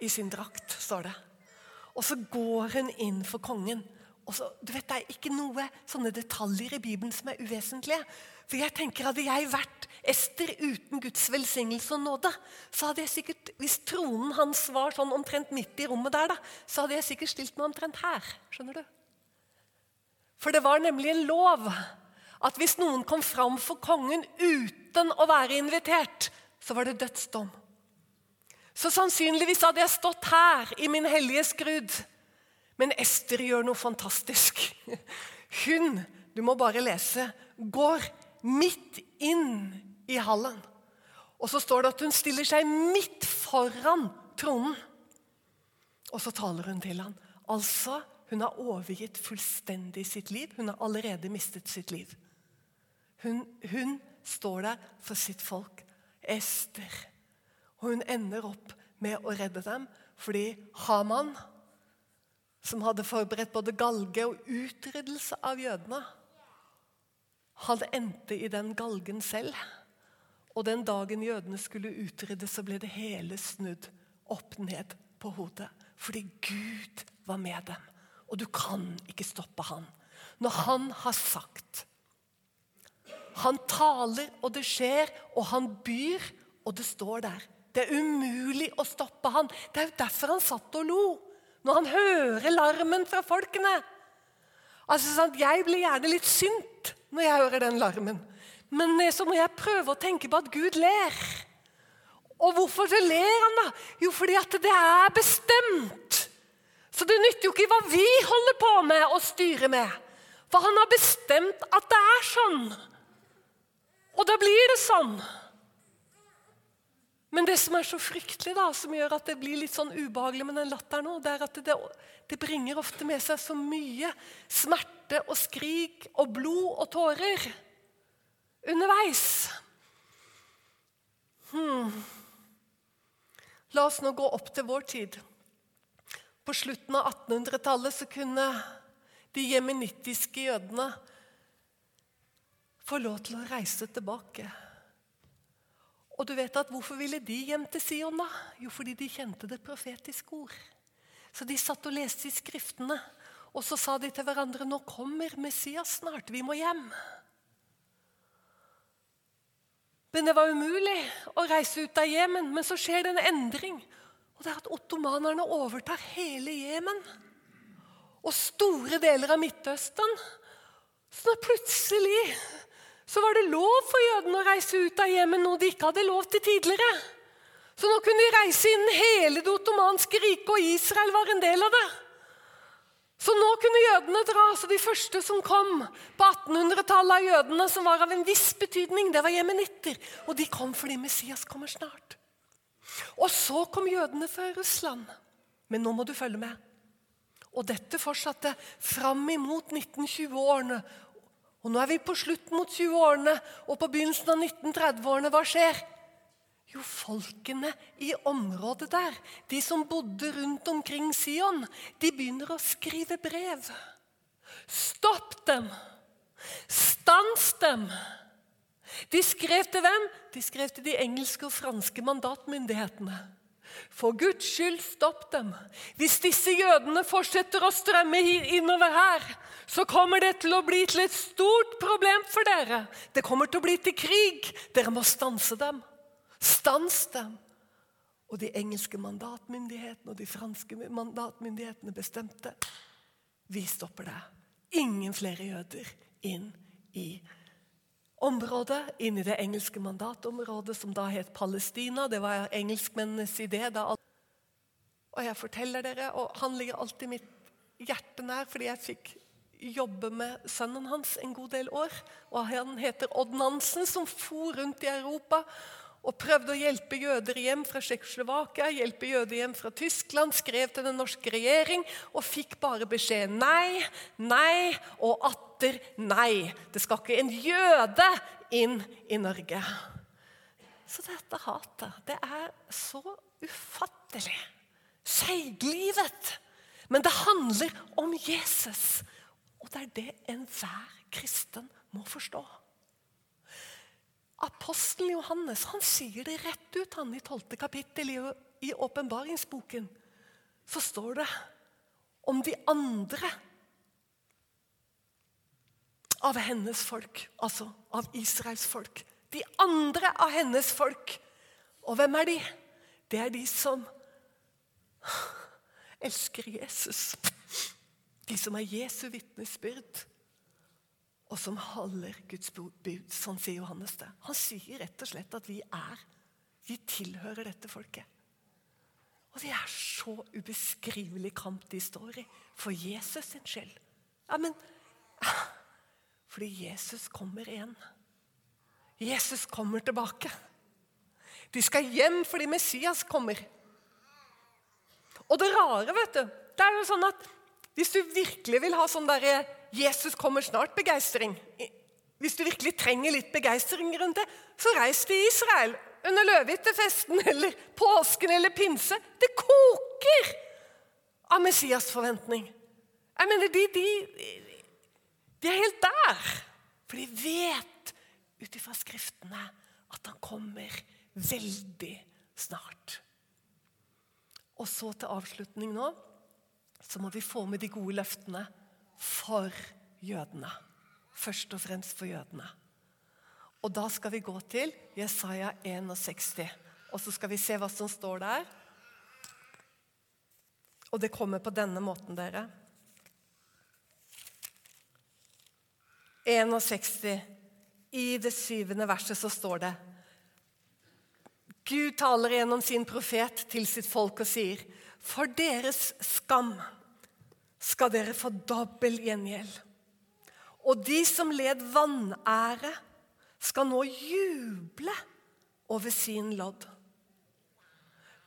I sin drakt, står det. Og så går hun inn for kongen. Og så, du vet, Det er ikke noe sånne detaljer i Bibelen som er uvesentlige. For jeg tenker Hadde jeg vært Ester uten Guds velsignelse og nåde, så hadde jeg sikkert, hvis tronen hans var sånn omtrent midt i rommet der, da, så hadde jeg sikkert stilt meg omtrent her. Skjønner du? For det var nemlig en lov at hvis noen kom fram for kongen uten å være invitert, så var det dødsdom. Så sannsynligvis hadde jeg stått her i min hellige skrud. Men Ester gjør noe fantastisk. Hun, du må bare lese, går midt inn i hallen. Og så står det at hun stiller seg midt foran tronen. Og så taler hun til ham. Altså, hun har overgitt fullstendig sitt liv. Hun har allerede mistet sitt liv. Hun, hun står der for sitt folk. Ester. Og hun ender opp med å redde dem fordi Haman, som hadde forberedt både galge og utryddelse av jødene han endte i den galgen selv. Og den dagen jødene skulle utryddes, så ble det hele snudd opp ned på hodet. Fordi Gud var med dem. Og du kan ikke stoppe han. når han har sagt. Han taler, og det skjer, og han byr, og det står der. Det er umulig å stoppe han. Det er jo derfor han satt og lo. Når han hører larmen fra folkene. Altså, sant? Jeg blir gjerne litt sint når jeg hører den larmen. Men eh, så må jeg prøve å tenke på at Gud ler. Og hvorfor så ler han, da? Jo, fordi at det er bestemt. Så det nytter jo ikke hva vi holder på med og styrer med. For han har bestemt at det er sånn. Og da blir det sånn. Men det som er så fryktelig, da, som gjør at det blir litt sånn ubehagelig med den latteren nå, det er at det, det bringer ofte med seg så mye smerte og skrik og blod og tårer underveis. Hmm. La oss nå gå opp til vår tid. På slutten av 1800-tallet så kunne de jemenittiske jødene få lov til å reise tilbake. Og du vet at Hvorfor ville de hjem til Sion? da? Jo, fordi de kjente det profetiske ord. Så de satt og leste i Skriftene, og så sa de til hverandre nå kommer Messias snart, vi må hjem. Men det var umulig å reise ut av Jemen. Men så skjer det en endring. Og det er at Ottomanerne overtar hele Jemen og store deler av Midtøsten. Så plutselig så var det lov for jødene å reise ut av hjemmet, noe de ikke hadde lov til tidligere. Så nå kunne de reise inn hele det ottomanske riket, og Israel var en del av det. Så nå kunne jødene dra. Så de første som kom på 1800-tallet av jødene, som var av en viss betydning, det var jemenitter. Og de kom fordi Messias kommer snart. Og så kom jødene fra Russland. Men nå må du følge med. Og dette fortsatte fram imot 1920-årene. Og nå er vi på slutt mot 20-årene og på begynnelsen av 1930-årene. Hva skjer? Jo, folkene i området der, de som bodde rundt omkring Sion, de begynner å skrive brev. Stopp dem! Stans dem! De skrev til hvem? De skrev til de engelske og franske mandatmyndighetene. For Guds skyld, stopp dem. Hvis disse jødene fortsetter å strømme innover her, så kommer det til å bli til et stort problem for dere. Det kommer til å bli til krig. Dere må stanse dem. Stans dem! Og de engelske mandatmyndighetene og de franske mandatmyndighetene bestemte vi stopper det. Ingen flere jøder inn i området, inn i det engelske mandatområdet, som da het Palestina. Det var engelskmennenes idé. da. Og jeg forteller dere, og han ligger alltid mitt hjerte nær, fordi jeg fikk jobbe med sønnen hans en god del år. Og Han heter Odd Nansen, som for rundt i Europa og prøvde å hjelpe jøder hjem fra Tsjekkoslovakia, hjelpe jøder hjem fra Tyskland, skrev til den norske regjering og fikk bare beskjed nei, nei og atter nei. Det skal ikke en jøde inn i Norge. Så dette hatet, det er så ufattelig. Seiglivet. Men det handler om Jesus. Og det er det enhver kristen må forstå. Apostelen Johannes han sier det rett ut han i 12. kapittel i åpenbaringsboken. Så står det om de andre av hennes folk, altså av Israels folk. De andre av hennes folk. Og hvem er de? Det er de som elsker Jesus. De som er Jesu vitnesbyrd og som holder Guds bud. Sånn sier Johannes det. Han sier rett og slett at vi er, vi tilhører dette folket. Og det er så ubeskrivelig kamp de står i for Jesus sin skyld. Ja, men Fordi Jesus kommer igjen. Jesus kommer tilbake. De skal hjem fordi Messias kommer. Og det rare, vet du, det er jo sånn at hvis du virkelig vil ha sånn derre 'Jesus kommer snart'-begeistring. Hvis du virkelig trenger litt begeistring rundt det, så reis til Israel under løvehyttefesten eller påsken eller pinse. Det koker av Messias-forventning. Jeg mener, de, de, de, er helt der. For de vet ut ifra Skriftene at han kommer veldig snart. Og så til avslutning nå så må vi få med de gode løftene for jødene. Først og fremst for jødene. Og da skal vi gå til Jesaja 61. Og så skal vi se hva som står der. Og det kommer på denne måten, dere. 61. I det syvende verset så står det Gud taler gjennom sin profet til sitt folk og sier For deres skam skal dere få dobbel gjengjeld. Og de som led vanære, skal nå juble over sin lodd.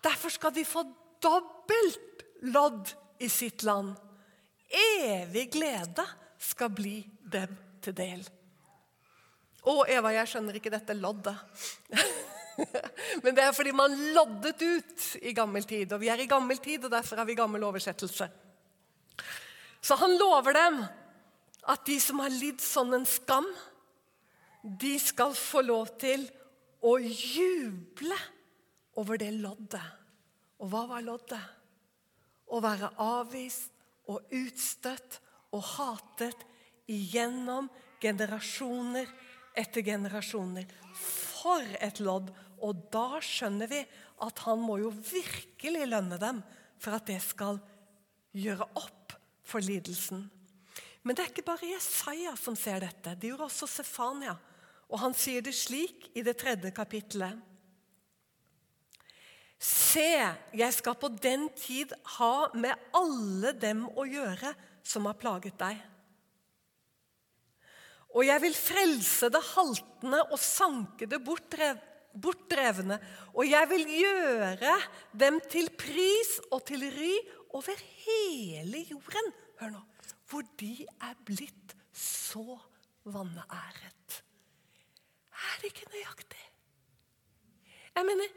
Derfor skal de få dobbelt lodd i sitt land. Evig glede skal bli dem til del. Å, Eva, jeg skjønner ikke dette loddet. Men det er fordi man loddet ut i gammel tid. Og vi er i gammel tid, og derfor har vi gammel oversettelse. Så han lover dem at de som har lidd sånn en skam, de skal få lov til å juble over det loddet. Og hva var loddet? Å være avvist og utstøtt og hatet igjennom generasjoner etter generasjoner. For et lodd! Og da skjønner vi at han må jo virkelig lønne dem for at det skal gjøre opp for lidelsen. Men det er ikke bare Jesaja som ser dette. Det gjorde også Sefania. Og han sier det slik i det tredje kapittelet. Se, jeg skal på den tid ha med alle dem å gjøre som har plaget deg. Og jeg vil frelse det haltende og sanke det bortdrevne. Og jeg vil gjøre dem til pris og til ry over hele jorden. Hør nå. Hvor de er blitt så vanæret. Er det ikke nøyaktig? Jeg mener,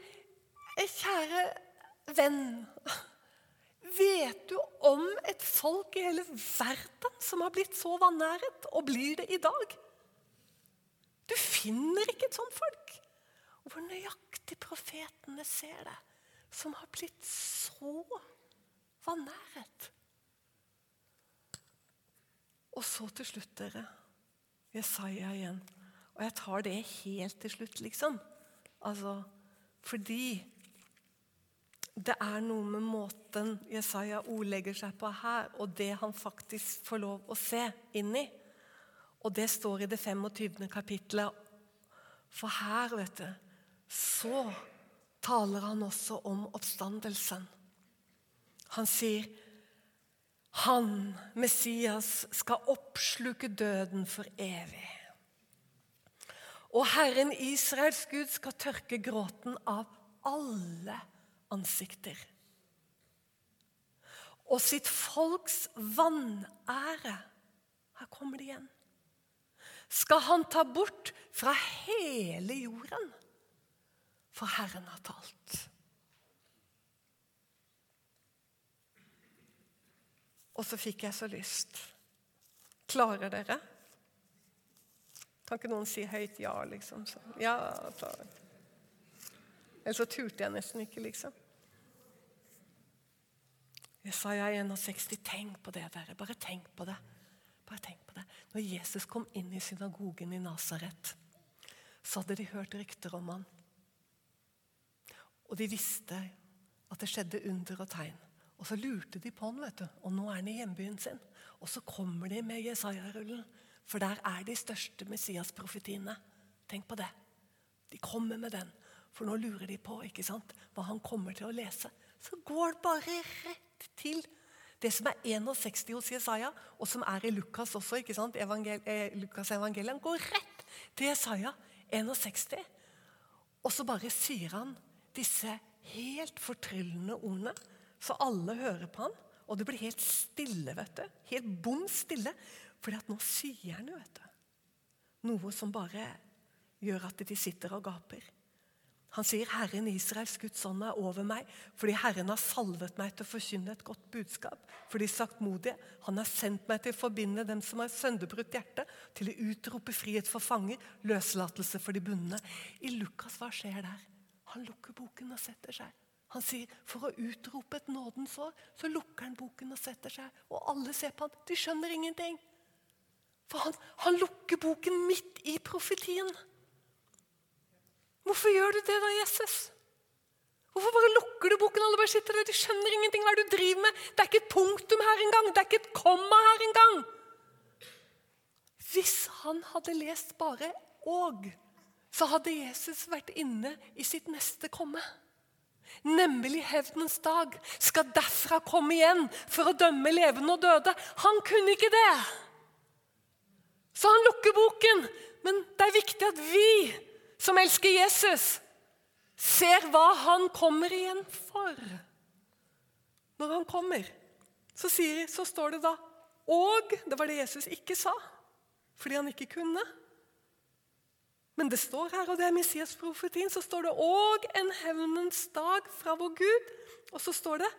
kjære venn Vet du om et folk i hele verden som har blitt så vanæret, og blir det i dag? Du finner ikke et sånt folk. Hvor nøyaktig profetene ser det, som har blitt så vanæret. Og så til slutt, dere. Jesaja igjen. Og jeg tar det helt til slutt, liksom. Altså, fordi det er noe med måten Jesaja ordlegger seg på her, og det han faktisk får lov å se inn i. Og det står i det 25. kapittelet. For her, vet du, så taler han også om oppstandelsen. Han sier han, Messias, skal oppsluke døden for evig. Og Herren Israels Gud skal tørke gråten av alle ansikter. Og sitt folks vanære Her kommer det igjen. Skal han ta bort fra hele jorden, for Herren har talt. Og så fikk jeg så lyst. Klarer dere? Kan ikke noen si høyt ja, liksom? Ja, klarer. Eller så turte jeg nesten ikke, liksom. Jesaja 61, tenk på det, dere. Bare tenk på det. Bare tenk på det. Når Jesus kom inn i synagogen i Nasaret, så hadde de hørt rykter om han. Og de visste at det skjedde under og tegn. Og så lurte de på han, vet du. Og nå er han i hjembyen sin. Og så kommer de med Jesaja-rullen. For der er de største Messias-profetiene. Tenk på det. De kommer med den. For nå lurer de på ikke sant, hva han kommer til å lese. Så går det bare rett til det som er 61 hos Jesaja, og som er i Lukas også. ikke sant? Evangel eh, Lukas evangeliet. går rett til Jesaja 61. Og så bare sier han disse helt fortryllende ordene, så alle hører på han. Og det blir helt stille. vet du. Helt bom stille. For nå sier han vet du, noe som bare gjør at de sitter og gaper. Han sier, 'Herren Israels Guds ånd er over meg, fordi Herren har salvet meg til å forkynne et godt budskap.' For de saktmodige. Han har sendt meg til å forbinde dem som har sønderbrutt hjerte, til å utrope frihet for fanger, løslatelse for de bundne. I Lukas, hva skjer der? Han lukker boken og setter seg. Han sier for å utrope et nådens år, så lukker han boken og setter seg. Og alle ser på han. De skjønner ingenting. For han, han lukker boken midt i profetien. Hvorfor gjør du det da, Jesus? Hvorfor bare lukker du boken? Alle bare sitter der, De skjønner ingenting. Hva er det du driver med? Det er ikke et punktum her engang. Det er ikke et komma her engang. Hvis han hadde lest bare 'og', så hadde Jesus vært inne i sitt neste komme. Nemlig hevnens dag skal derfra komme igjen for å dømme levende og døde. Han kunne ikke det. Så han lukker boken. Men det er viktig at vi som elsker Jesus, ser hva han kommer igjen for. Når han kommer, så, sier, så står det da Og det var det Jesus ikke sa, fordi han ikke kunne. Men det står her, og det er Messias-profetien, så står det òg en hevnens dag fra vår Gud'. Og så står det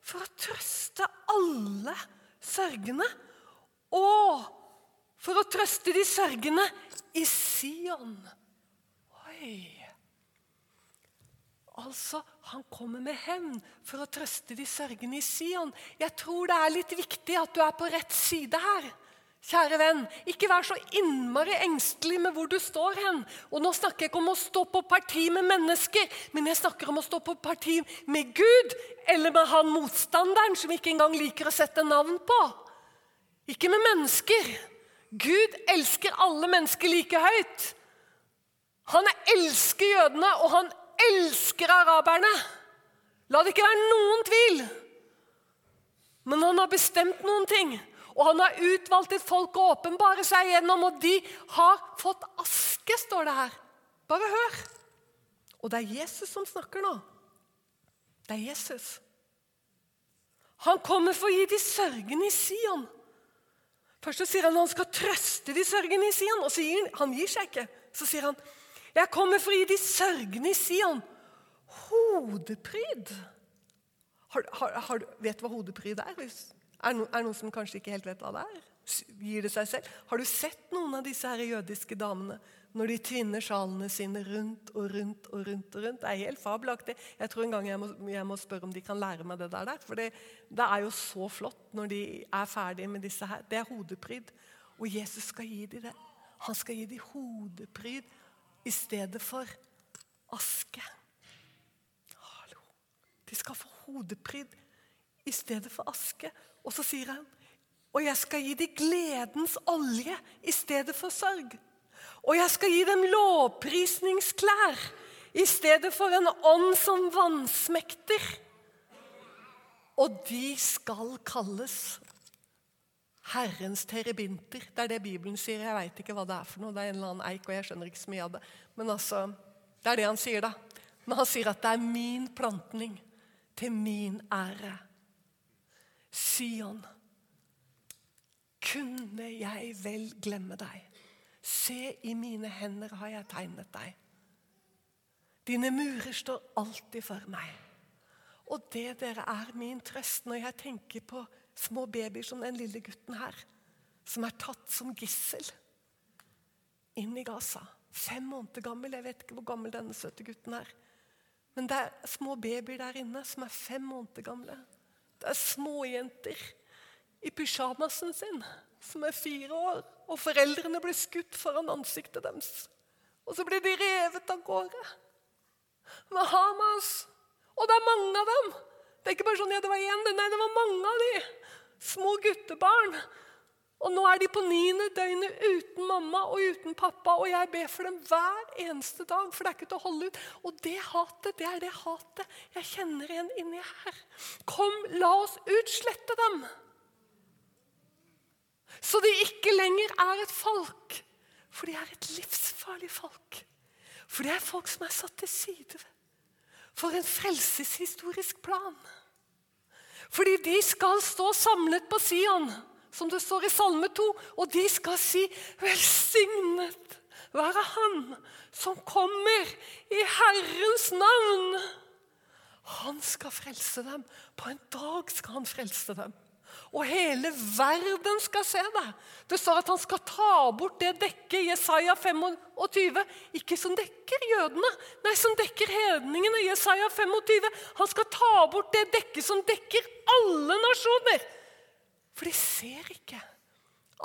'for å trøste alle sørgende', og for å trøste de sørgende i Sion. Oi! Altså, Han kommer med hevn for å trøste de sørgende i Sion. Jeg tror det er litt viktig at du er på rett side her. Kjære venn, ikke vær så innmari engstelig med hvor du står hen. Og nå snakker jeg ikke om å stå på parti med mennesker, men jeg snakker om å stå på parti med Gud eller med han motstanderen som ikke engang liker å sette navn på. Ikke med mennesker. Gud elsker alle mennesker like høyt. Han elsker jødene, og han elsker araberne. La det ikke være noen tvil. Men han har bestemt noen ting. Og han har utvalgt et folk å åpenbare seg gjennom, og de har fått aske, står det her. Bare hør. Og det er Jesus som snakker nå. Det er Jesus. Han kommer for å gi de sørgende i Sion. Først så sier han han skal trøste de sørgende i Sion, og så gir han, han gir seg ikke. Så sier han, 'Jeg kommer for å gi de sørgende i Sion hodepryd'. Har, har, har, vet du hva hodepryd er? Hvis er det noen som kanskje ikke helt vet hva det er? Gir det seg selv? Har du sett noen av disse her jødiske damene når de tvinner sjalene sine rundt og rundt og rundt? og rundt? Det er helt fabelaktig. Jeg tror en gang jeg må, jeg må spørre om de kan lære meg det der. For det, det, er jo så flott når de er ferdige med disse her. Det er hodepryd. Og Jesus skal gi dem det. Han skal gi dem hodepryd i stedet for aske. Hallo. De skal få hodepryd i stedet for aske. Og så sier han og jeg skal gi dem gledens olje i stedet for sorg. Og jeg skal gi dem lovprisningsklær i stedet for en ånd som vansmekter. Og de skal kalles Herrens terebinter. Det er det Bibelen sier. Jeg veit ikke hva det er for noe. Det er en eller annen eik, og jeg skjønner ikke så mye av det. Men altså, det er det han sier, da. Men han sier at det er min plantning til min ære. Sion, kunne jeg vel glemme deg? Se, i mine hender har jeg tegnet deg. Dine murer står alltid for meg. Og det dere er min trøst når jeg tenker på små babyer som den lille gutten her, som er tatt som gissel inn i Gaza. Fem måneder gammel. Jeg vet ikke hvor gammel denne søte gutten er. Men det er små babyer der inne som er fem måneder gamle. Det er småjenter i pysjamasen sin som er fire år, og foreldrene blir skutt foran ansiktet deres. Og så blir de revet av gårde. Med Hamas. Og det er mange av dem. Det er ikke bare sånn ja, det var én, nei, det var mange av de. Små guttebarn og nå er de på niende døgnet uten mamma og uten pappa, og jeg ber for dem hver eneste dag, for det er ikke til å holde ut. Og det hatet, det er det hatet jeg kjenner igjen inni her. Kom, la oss utslette dem! Så de ikke lenger er et folk, for de er et livsfarlig folk. For det er folk som er satt til side for en frelseshistorisk plan. Fordi de skal stå samlet på Sion som det står i Salme 2. Og de skal si 'Velsignet være Han som kommer i Herrens navn'. Han skal frelse dem. På en dag skal han frelse dem. Og hele verden skal se det. Det står at han skal ta bort det dekket Jesaja 25. Ikke som dekker jødene, nei, som dekker hedningene. Jesaja 25. Han skal ta bort det dekket som dekker alle nasjoner. For de ser ikke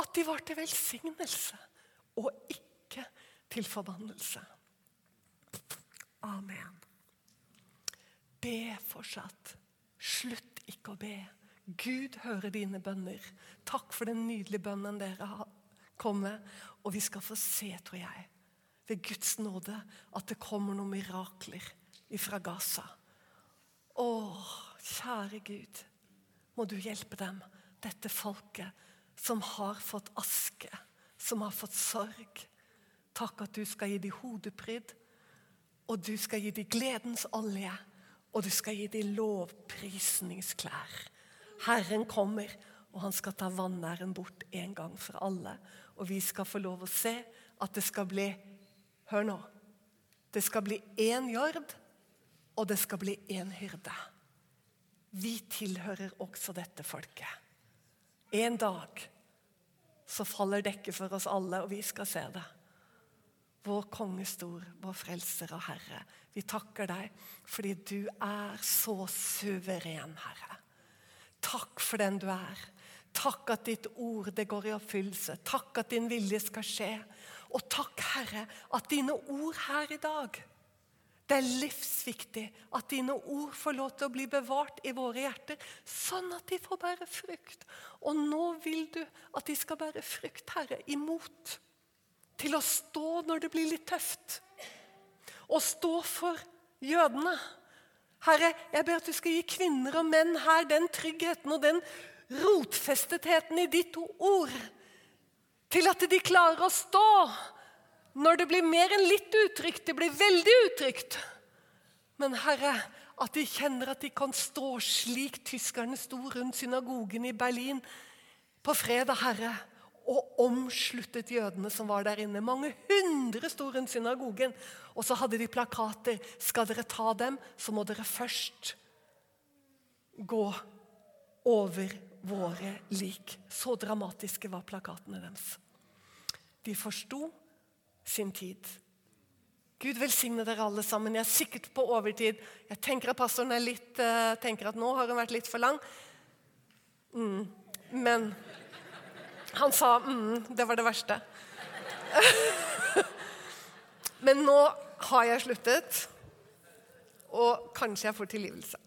At de var til velsignelse og ikke til forbannelse. Amen. Be fortsatt. Slutt ikke å be. Gud hører dine bønner. Takk for den nydelige bønnen dere har kommet. Og vi skal få se, tror jeg, ved Guds nåde, at det kommer noen mirakler fra Gaza. Å, kjære Gud, må du hjelpe dem, dette folket som har fått aske, som har fått sorg. Takk at du skal gi dem hodeprydd, og du skal gi dem gledens olje og du skal gi dem lovprisningsklær. Herren kommer, og han skal ta vanæren bort en gang for alle. Og vi skal få lov å se at det skal bli Hør nå. Det skal bli én jord, og det skal bli én hyrde. Vi tilhører også dette folket. En dag så faller dekket for oss alle, og vi skal se det. Vår konge stor, vår frelser og Herre. Vi takker deg fordi du er så suveren, Herre. Takk for den du er. Takk at ditt ord det går i oppfyllelse. Takk at din vilje skal skje. Og takk, Herre, at dine ord her i dag Det er livsviktig at dine ord får lov til å bli bevart i våre hjerter, sånn at de får bære frukt. Og nå vil du at de skal bære frukt, Herre, imot til å stå når det blir litt tøft. Og stå for jødene. Herre, jeg ber at du skal gi kvinner og menn her den tryggheten og den rotfestetheten i ditt ord til at de klarer å stå når det blir mer enn litt utrygt. Det blir veldig utrygt. Men Herre, at de kjenner at de kan stå slik tyskerne sto rundt synagogen i Berlin på fredag, Herre og omsluttet jødene som var der inne. Mange hundre sto rundt synagogen. Og så hadde de plakater. Skal dere ta dem, så må dere først gå over våre lik. Så dramatiske var plakatene deres. De forsto sin tid. Gud velsigne dere alle sammen. Jeg er sikkert på overtid. Jeg tenker at pastoren er litt, uh, tenker at nå har hun vært litt for lang. Mm. Men han sa mm, det var det verste. Men nå har jeg sluttet, og kanskje jeg får tilgivelse.